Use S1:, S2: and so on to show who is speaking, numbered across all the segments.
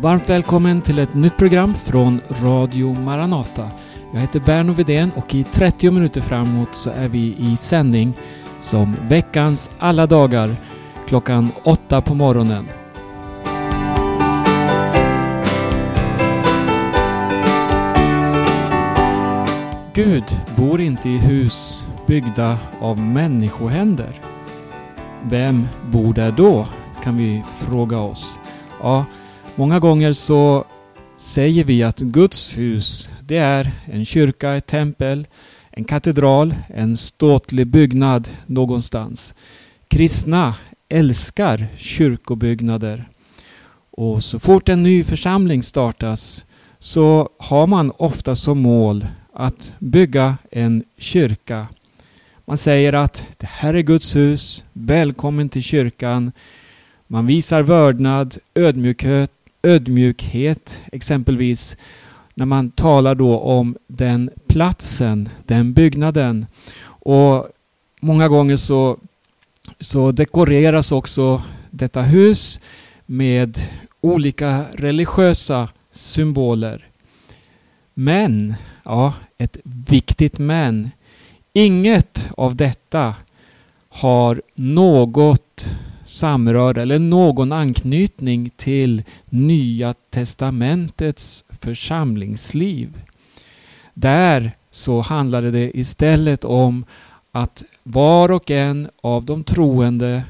S1: Varmt välkommen till ett nytt program från Radio Maranata. Jag heter Berno Vidén och i 30 minuter framåt så är vi i sändning som veckans alla dagar klockan 8 på morgonen. Gud bor inte i hus byggda av människohänder. Vem bor där då? Kan vi fråga oss. Ja, många gånger så säger vi att Guds hus, det är en kyrka, ett tempel, en katedral, en ståtlig byggnad någonstans. Kristna älskar kyrkobyggnader. Och så fort en ny församling startas så har man ofta som mål att bygga en kyrka. Man säger att det här är Guds hus, välkommen till kyrkan. Man visar vördnad, ödmjukhet, ödmjukhet exempelvis när man talar då om den platsen, den byggnaden. Och många gånger så, så dekoreras också detta hus med olika religiösa symboler. Men, ja, ett viktigt men. Inget av detta har något samröre eller någon anknytning till Nya testamentets församlingsliv. Där så handlade det istället om att var och en av de troende,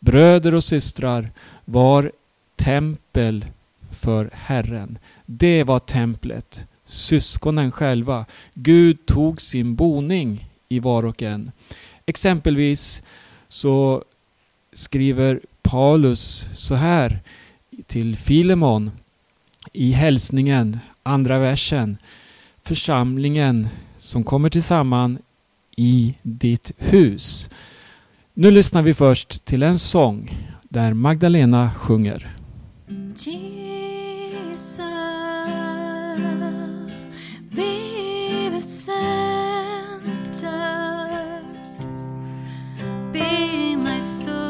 S1: bröder och systrar, var tempel för Herren. Det var templet, syskonen själva. Gud tog sin boning i var och en. Exempelvis så skriver Paulus så här till Filemon i hälsningen, andra versen. Församlingen som kommer tillsammans i ditt hus. Nu lyssnar vi först till en sång där Magdalena sjunger.
S2: Jesus, be the center, be my
S1: soul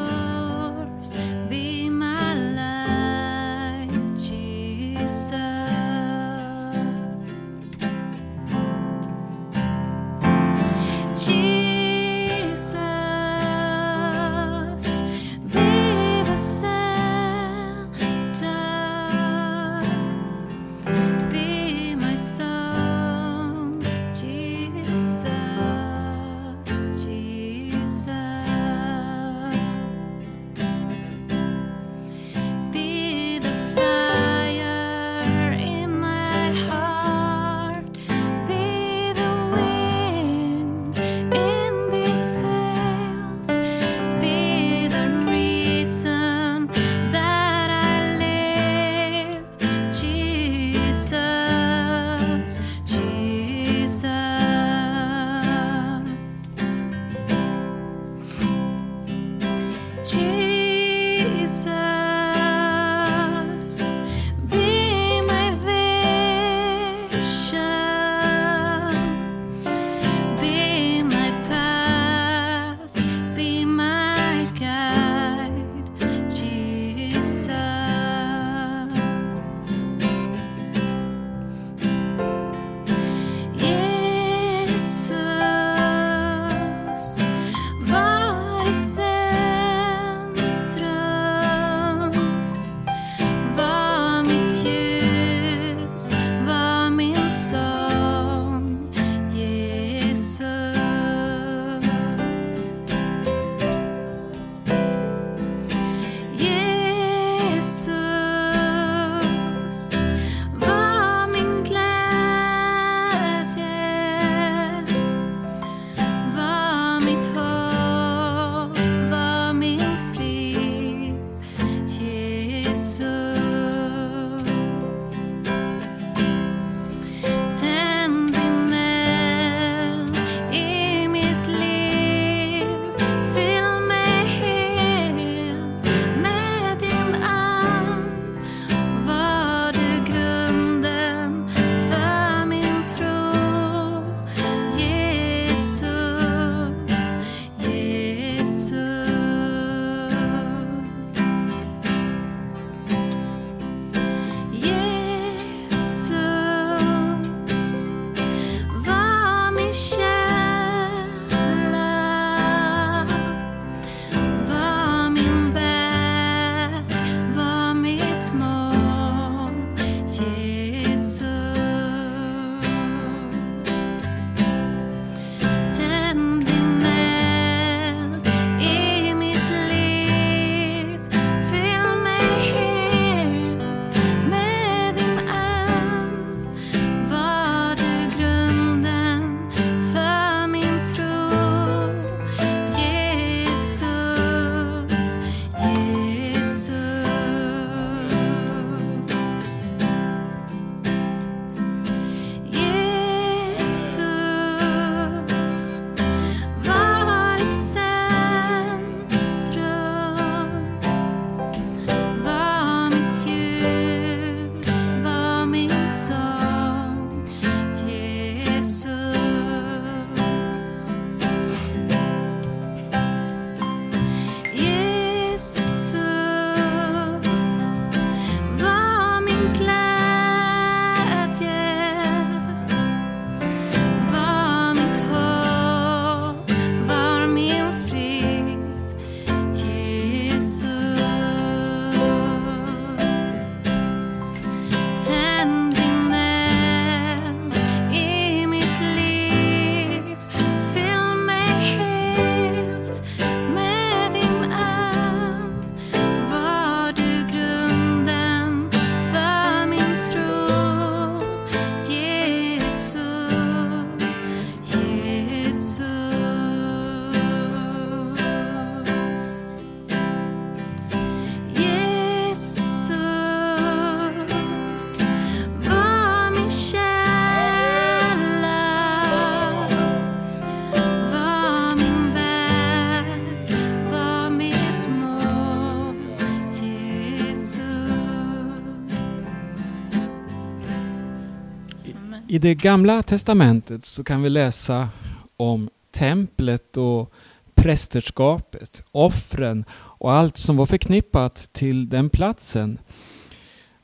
S1: det gamla testamentet så kan vi läsa om templet och prästerskapet, offren och allt som var förknippat till den platsen.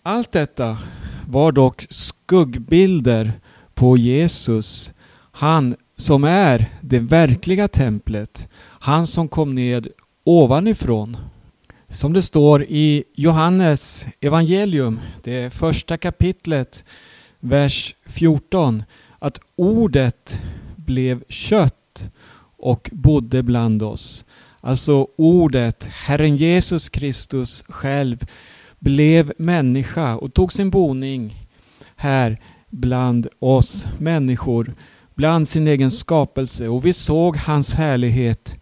S1: Allt detta var dock skuggbilder på Jesus, han som är det verkliga templet, han som kom ned ovanifrån. Som det står i Johannes evangelium, det första kapitlet, vers 14, att ordet blev kött och bodde bland oss. Alltså ordet, Herren Jesus Kristus själv, blev människa och tog sin boning här bland oss människor, bland sin egen skapelse och vi såg hans härlighet.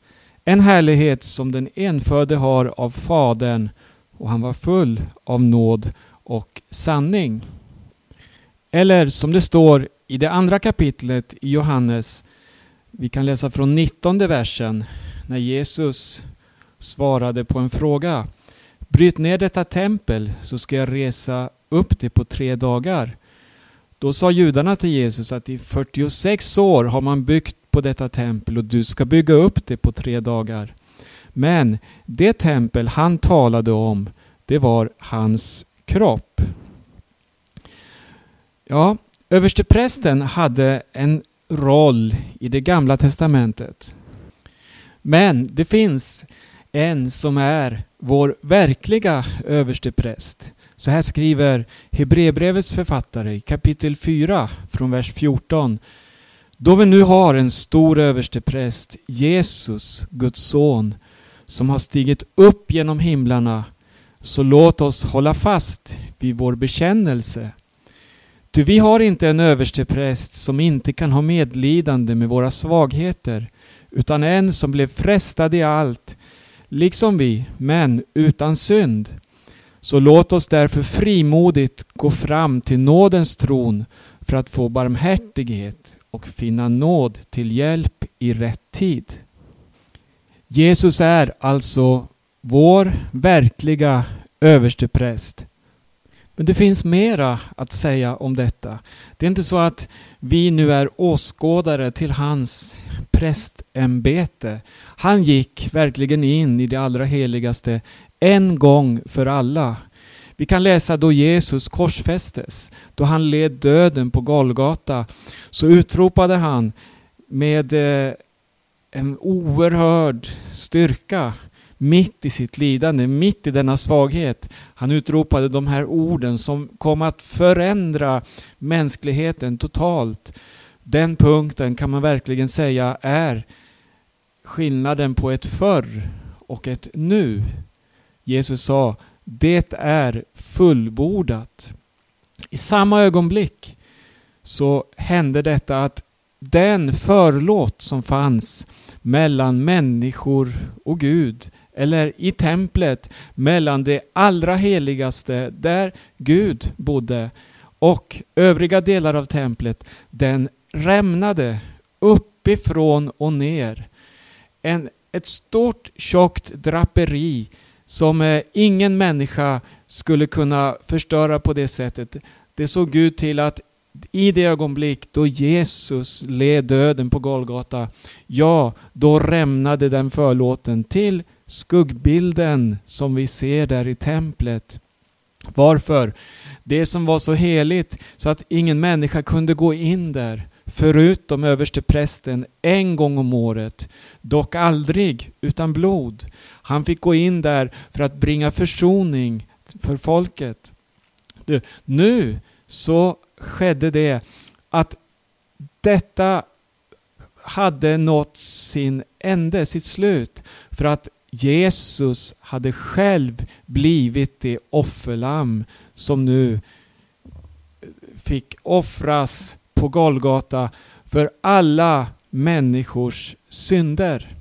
S1: En härlighet som den enfödde har av Fadern och han var full av nåd och sanning. Eller som det står i det andra kapitlet i Johannes, vi kan läsa från 19 versen, när Jesus svarade på en fråga. Bryt ner detta tempel så ska jag resa upp det på tre dagar. Då sa judarna till Jesus att i 46 år har man byggt på detta tempel och du ska bygga upp det på tre dagar. Men det tempel han talade om, det var hans kropp. Ja, översteprästen hade en roll i det gamla testamentet. Men det finns en som är vår verkliga överstepräst. Så här skriver Hebreerbrevets författare i kapitel 4 från vers 14. Då vi nu har en stor överstepräst, Jesus, Guds son, som har stigit upp genom himlarna, så låt oss hålla fast vid vår bekännelse. Ty vi har inte en överstepräst som inte kan ha medlidande med våra svagheter, utan en som blev frestad i allt, liksom vi, men utan synd. Så låt oss därför frimodigt gå fram till nådens tron för att få barmhärtighet och finna nåd till hjälp i rätt tid. Jesus är alltså vår verkliga överstepräst. Men det finns mera att säga om detta. Det är inte så att vi nu är åskådare till hans prästämbete. Han gick verkligen in i det allra heligaste en gång för alla. Vi kan läsa då Jesus korsfästes, då han led döden på Golgata, så utropade han med eh, en oerhörd styrka mitt i sitt lidande, mitt i denna svaghet. Han utropade de här orden som kom att förändra mänskligheten totalt. Den punkten kan man verkligen säga är skillnaden på ett förr och ett nu. Jesus sa det är fullbordat. I samma ögonblick så hände detta att den förlåt som fanns mellan människor och Gud eller i templet mellan det allra heligaste där Gud bodde och övriga delar av templet den rämnade uppifrån och ner. En, ett stort tjockt draperi som eh, ingen människa skulle kunna förstöra på det sättet. Det såg Gud till att i det ögonblick då Jesus led döden på Golgata, ja, då rämnade den förlåten till skuggbilden som vi ser där i templet. Varför? Det som var så heligt så att ingen människa kunde gå in där förutom översteprästen en gång om året, dock aldrig utan blod. Han fick gå in där för att bringa försoning för folket. Nu så skedde det att detta hade nått sin ände, sitt slut. För att Jesus hade själv blivit det offerlamm som nu fick offras på Golgata för alla människors synder.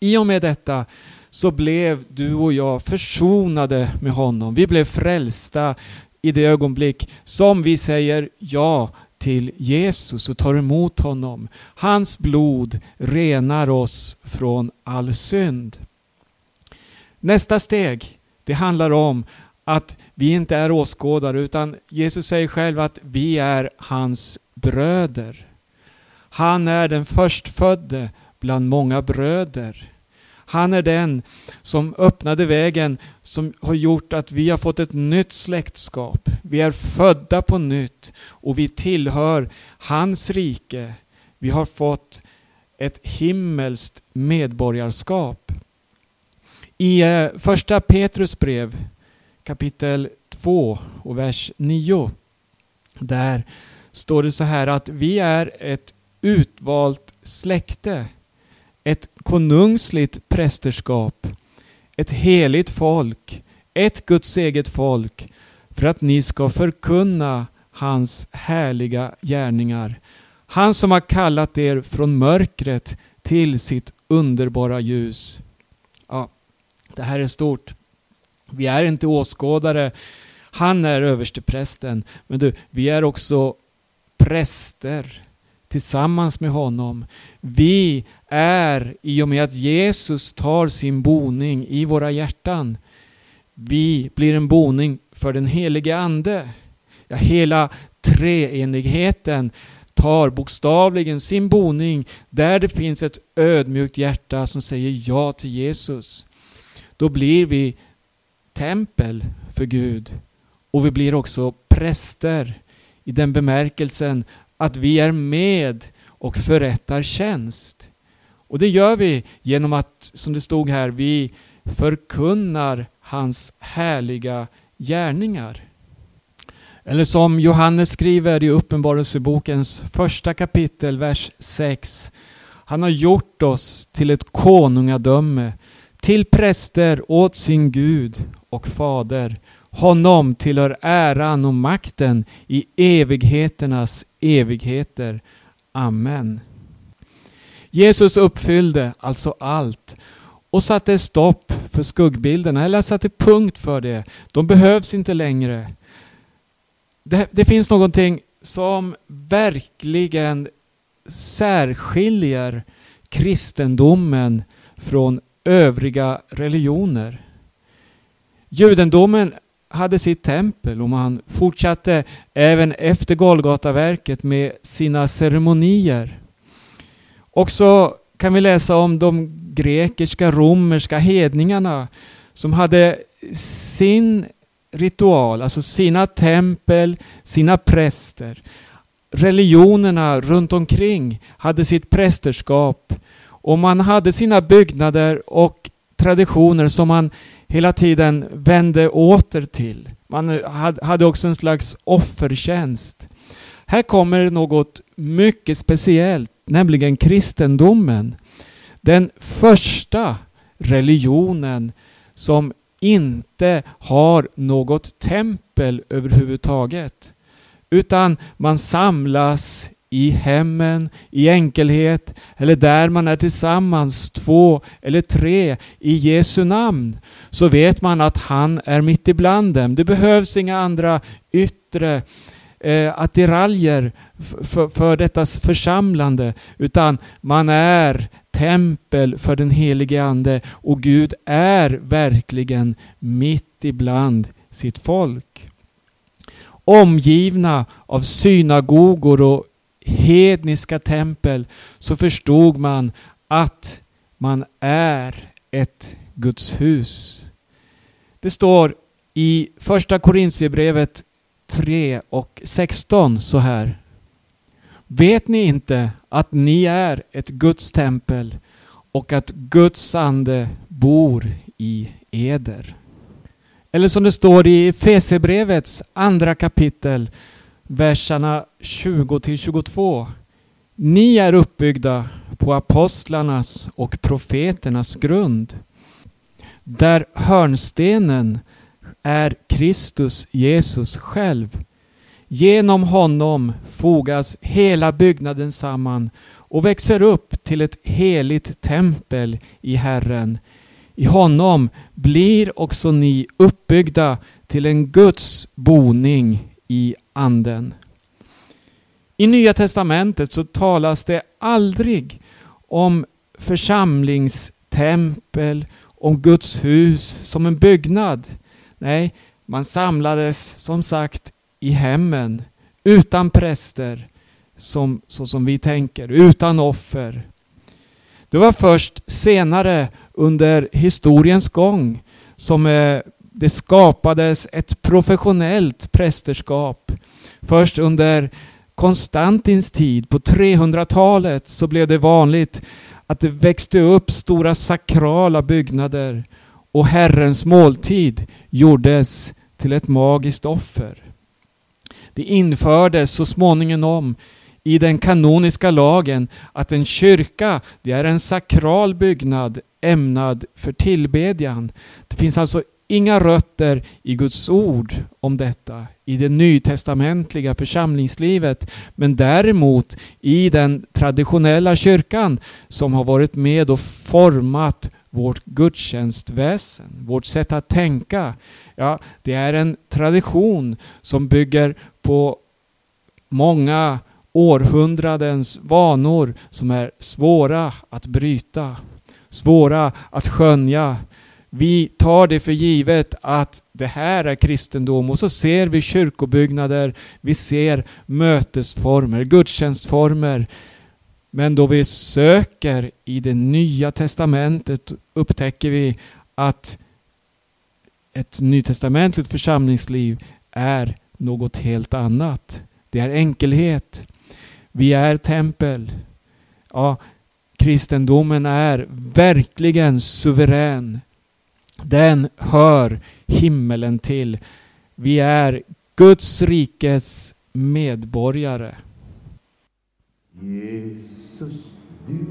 S1: I och med detta så blev du och jag försonade med honom. Vi blev frälsta i det ögonblick som vi säger ja till Jesus och tar emot honom. Hans blod renar oss från all synd. Nästa steg, det handlar om att vi inte är åskådare utan Jesus säger själv att vi är hans bröder. Han är den förstfödde bland många bröder. Han är den som öppnade vägen som har gjort att vi har fått ett nytt släktskap. Vi är födda på nytt och vi tillhör hans rike. Vi har fått ett himmelskt medborgarskap. I eh, första Petrus brev kapitel 2 och vers 9 där står det så här att vi är ett utvalt släkte ett konungsligt prästerskap, ett heligt folk, ett Guds eget folk, för att ni ska förkunna hans härliga gärningar. Han som har kallat er från mörkret till sitt underbara ljus. Det här är stort. Vi är inte åskådare. Han är översteprästen. Men du, vi är också präster tillsammans med honom. Vi är i och med att Jesus tar sin boning i våra hjärtan. Vi blir en boning för den helige Ande. Ja, hela treenigheten tar bokstavligen sin boning där det finns ett ödmjukt hjärta som säger ja till Jesus. Då blir vi tempel för Gud och vi blir också präster i den bemärkelsen att vi är med och förrättar tjänst. Och det gör vi genom att, som det stod här, vi förkunnar hans härliga gärningar. Eller som Johannes skriver i Uppenbarelsebokens första kapitel, vers 6. Han har gjort oss till ett konungadöme, till präster åt sin Gud och Fader. Honom tillhör äran och makten i evigheternas evigheter. Amen. Jesus uppfyllde alltså allt och satte stopp för skuggbilderna, eller satte punkt för det. De behövs inte längre. Det, det finns någonting som verkligen särskiljer kristendomen från övriga religioner. Judendomen hade sitt tempel och man fortsatte även efter Golgataverket med sina ceremonier. Och så kan vi läsa om de grekiska, romerska hedningarna som hade sin ritual, alltså sina tempel, sina präster. Religionerna runt omkring hade sitt prästerskap och man hade sina byggnader och traditioner som man hela tiden vände åter till. Man hade också en slags offertjänst. Här kommer något mycket speciellt, nämligen kristendomen. Den första religionen som inte har något tempel överhuvudtaget. Utan man samlas i hemmen, i enkelhet eller där man är tillsammans, två eller tre, i Jesu namn, så vet man att han är mitt ibland dem. Det behövs inga andra yttre eh, attiraljer för, för detta församlande, utan man är tempel för den helige Ande och Gud är verkligen mitt ibland sitt folk. Omgivna av synagogor och hedniska tempel så förstod man att man är ett Guds hus. Det står i första Korintierbrevet 3 och 16 så här. Vet ni inte att ni är ett Guds tempel och att Guds ande bor i eder? Eller som det står i Fesebrevets andra kapitel verserna 20-22. Ni är uppbyggda på apostlarnas och profeternas grund. Där hörnstenen är Kristus Jesus själv. Genom honom fogas hela byggnaden samman och växer upp till ett heligt tempel i Herren. I honom blir också ni uppbyggda till en Guds boning i anden. I Nya Testamentet så talas det aldrig om församlingstempel, om Guds hus som en byggnad. Nej, Man samlades som sagt i hemmen utan präster som, så som vi tänker, utan offer. Det var först senare under historiens gång som eh, det skapades ett professionellt prästerskap. Först under Konstantins tid, på 300-talet, så blev det vanligt att det växte upp stora sakrala byggnader och Herrens måltid gjordes till ett magiskt offer. Det infördes så småningom i den kanoniska lagen att en kyrka det är en sakral byggnad ämnad för tillbedjan. Det finns alltså inga rötter i Guds ord om detta i det nytestamentliga församlingslivet men däremot i den traditionella kyrkan som har varit med och format vårt gudstjänstväsen, vårt sätt att tänka. Ja, det är en tradition som bygger på många århundradens vanor som är svåra att bryta, svåra att skönja. Vi tar det för givet att det här är kristendom och så ser vi kyrkobyggnader, vi ser mötesformer, gudstjänstformer. Men då vi söker i det nya testamentet upptäcker vi att ett nytestamentligt församlingsliv är något helt annat. Det är enkelhet. Vi är tempel. Ja, kristendomen är verkligen suverän. Den hör himmelen till. Vi är Guds rikes medborgare.
S3: Jesus, du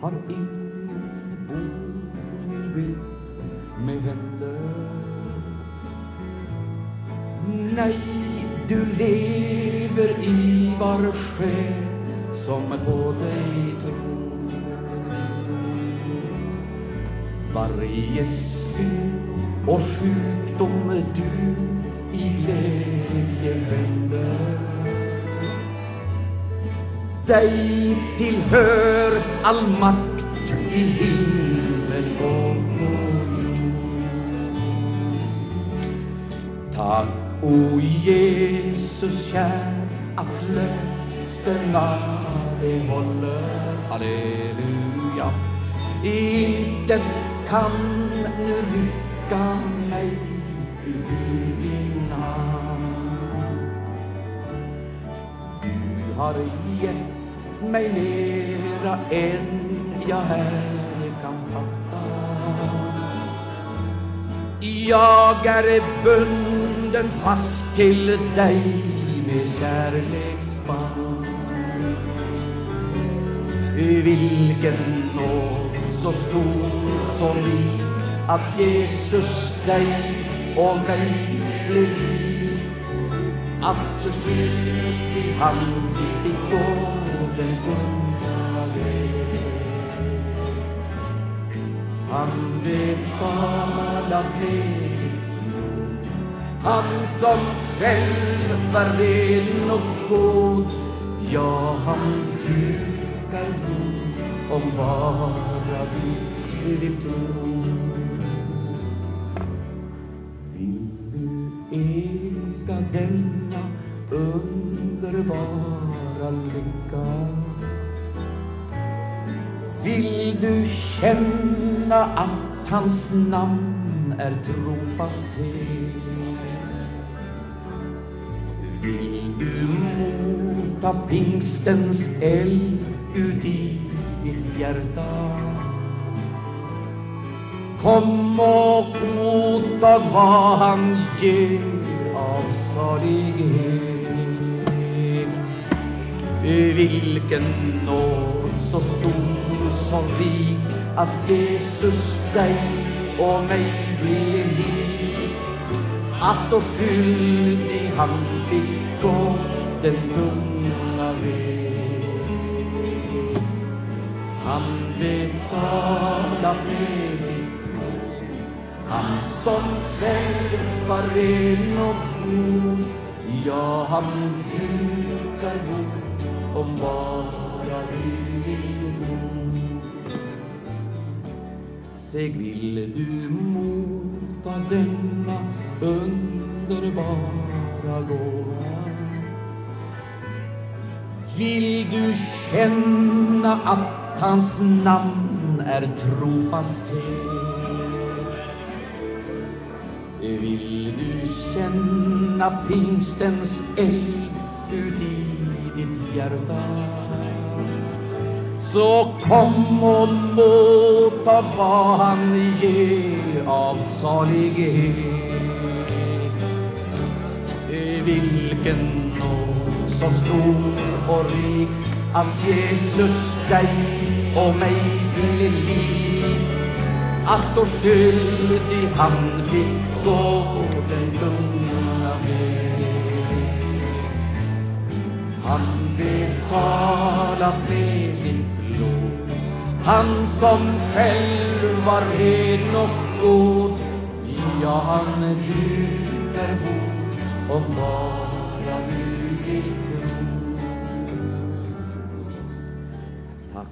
S3: har ingen boning med händer. Nej, du lever i var själ som på dig tror. Varje synd och sjukdom du i glädje vänder. Dig tillhör all makt i himmel och på jord. Tack, o Jesus kär, att löftena de håller. Halleluja. Intet kan nu rycka mig ur din hand. Du har gett mig mera än jag här kan fatta. Jag är bunden fast till dig med kärleksband. Vilken nåd så stor som lik att Jesus dig och mig blev lik. Att förslutet i hand vi fick gå den tunga vägen. Han betalade med sitt blod. Han som själv var ren och god. Ja, han dukar bord om var vi vill tro. Vill du äga denna underbara lycka? Vill du känna att hans namn är trofasthet? Vill du mota pingstens eld ut i ditt hjärta? Kom och godtag vad han ger av salighet. Vilken nåd så stor som rik att Jesus dig och mig blev lik. Att då skyldig han fick gå den tunga väg. Han betalat med sin. Han som själv var ren och god. Ja, han dukar bord om bara du vill tro. Säg, vill du motta denna underbara gåva. Vill du känna att hans namn är trofasthet? Eh, vill du känna pingstens eld ut i ditt hjärta? Så kom och motta vad han ger av salighet. Eh, vilken nåd så stor och rik att Jesus dig och mig blev liv att då skyldig han fick gå den tunga väg. Han betalat med sitt blod. Han som själv var ren och god. Ja, han djup är god om bara du vill tro Tack,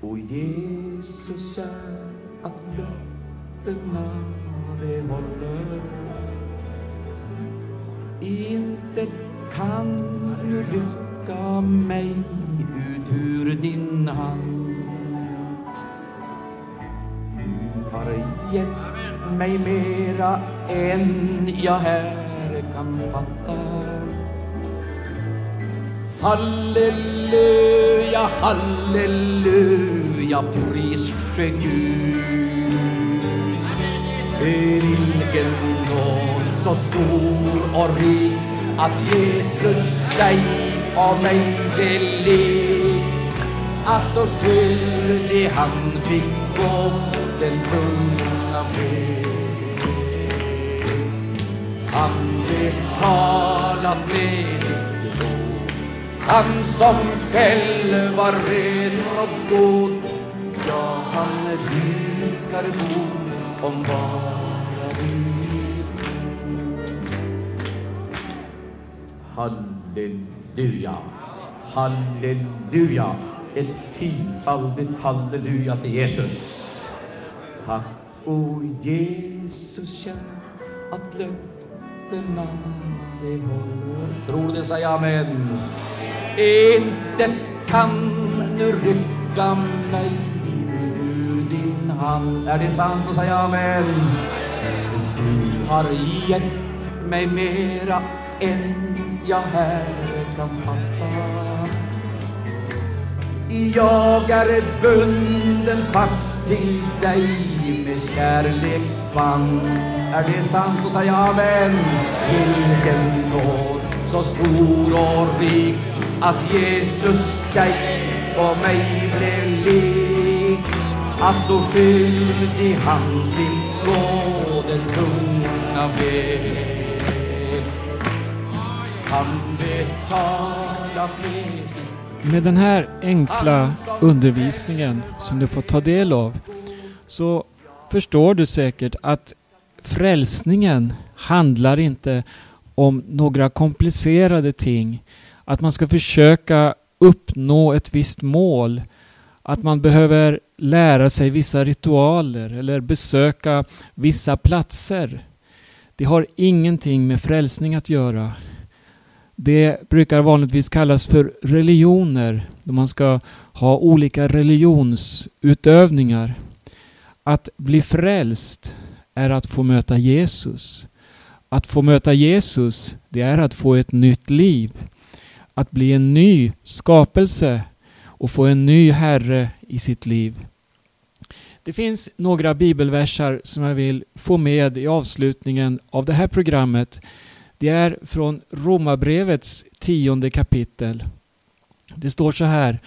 S3: o Jesus kär att löftena det håller Intet kan du rycka mig ut ur din hand. Du har gett mig mera än jag här kan fatta. Halleluja, halleluja, pris Gud. Vilken nåd så stor och rik att Jesus dig och mig beleg att oss skyldig han fick gå den tunga väg. Han betalat med sitt blod. Han som själv var ren och god. Han dukar bord om bara du Halleluja, halleluja. Ett fyrfaldigt halleluja till Jesus. Tack, o Jesus kär, att löftena det håller. Tror det, säg amen. Intet kan nu rycka mig han. Är det sant så säg amen. Du har gett mig mera än jag här kan fatta. Jag är bunden fast till dig med kärleksband. Är det sant så säg amen. Vilken nåd så stor och rik att Jesus dig och mig blev lik. Att då skyldig han fick gå den tunga väg. Han betalat med sitt
S1: Med den här enkla undervisningen som du får ta del av så förstår du säkert att frälsningen handlar inte om några komplicerade ting. Att man ska försöka uppnå ett visst mål. Att man behöver lära sig vissa ritualer eller besöka vissa platser. Det har ingenting med frälsning att göra. Det brukar vanligtvis kallas för religioner, då man ska ha olika religionsutövningar. Att bli frälst är att få möta Jesus. Att få möta Jesus, det är att få ett nytt liv. Att bli en ny skapelse och få en ny Herre i sitt liv. Det finns några bibelversar som jag vill få med i avslutningen av det här programmet. Det är från Romarbrevets tionde kapitel. Det står så här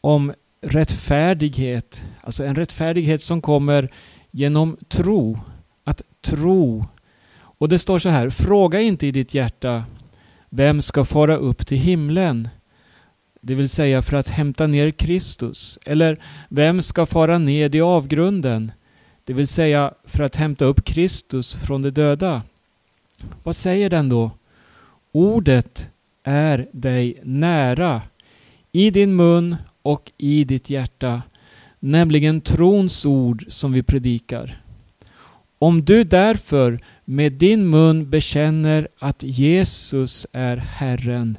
S1: om rättfärdighet, alltså en rättfärdighet som kommer genom tro. Att tro. Och det står så här, fråga inte i ditt hjärta vem ska fara upp till himlen? Det vill säga för att hämta ner Kristus. Eller vem ska fara ned i avgrunden? Det vill säga för att hämta upp Kristus från de döda. Vad säger den då? Ordet är dig nära, i din mun och i ditt hjärta, nämligen trons ord som vi predikar. Om du därför med din mun bekänner att Jesus är Herren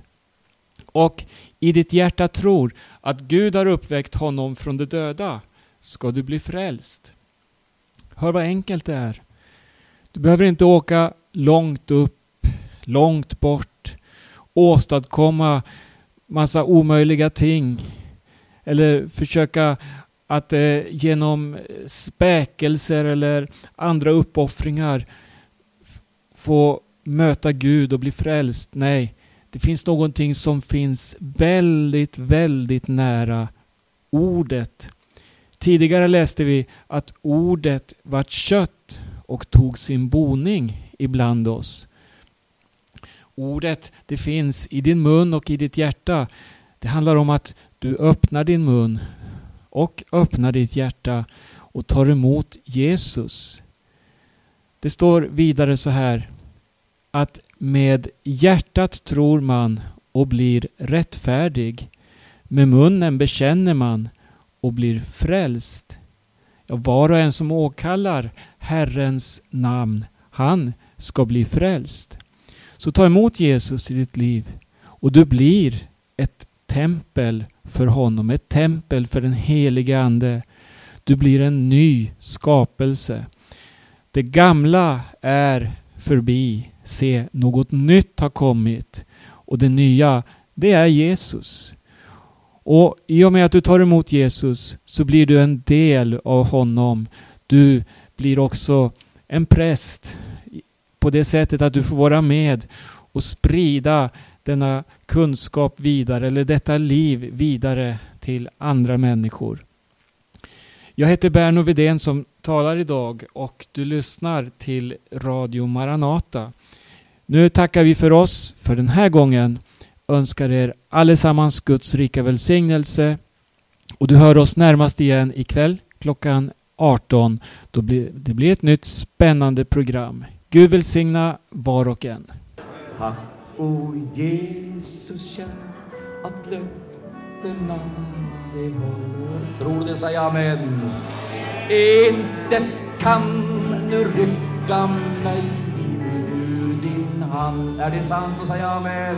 S1: och i ditt hjärta tror att Gud har uppväckt honom från de döda ska du bli frälst. Hör vad enkelt det är. Du behöver inte åka långt upp, långt bort, åstadkomma massa omöjliga ting eller försöka att eh, genom späkelser eller andra uppoffringar få möta Gud och bli frälst. Nej, det finns någonting som finns väldigt, väldigt nära ordet. Tidigare läste vi att ordet vart kött och tog sin boning ibland oss. Ordet, det finns i din mun och i ditt hjärta. Det handlar om att du öppnar din mun och öppnar ditt hjärta och tar emot Jesus. Det står vidare så här att med hjärtat tror man och blir rättfärdig. Med munnen bekänner man och blir frälst. Ja, var och en som åkallar Herrens namn, han ska bli frälst. Så ta emot Jesus i ditt liv och du blir ett tempel för honom, ett tempel för den helige Ande. Du blir en ny skapelse. Det gamla är förbi. Se, något nytt har kommit. Och det nya, det är Jesus. Och i och med att du tar emot Jesus så blir du en del av honom. Du blir också en präst på det sättet att du får vara med och sprida denna kunskap vidare eller detta liv vidare till andra människor. Jag heter Berno Widén som talar idag och du lyssnar till Radio Maranata. Nu tackar vi för oss för den här gången. Önskar er allesammans Guds rika välsignelse. Och du hör oss närmast igen ikväll klockan 18. Då blir, det blir ett nytt spännande program. Gud välsigna var och en.
S3: Tack, o Jesus kär, att nätterna i morgon. Tror du det, säger amen. Intet kan nu rycka mig ur din hand. Är det sant så säg amen.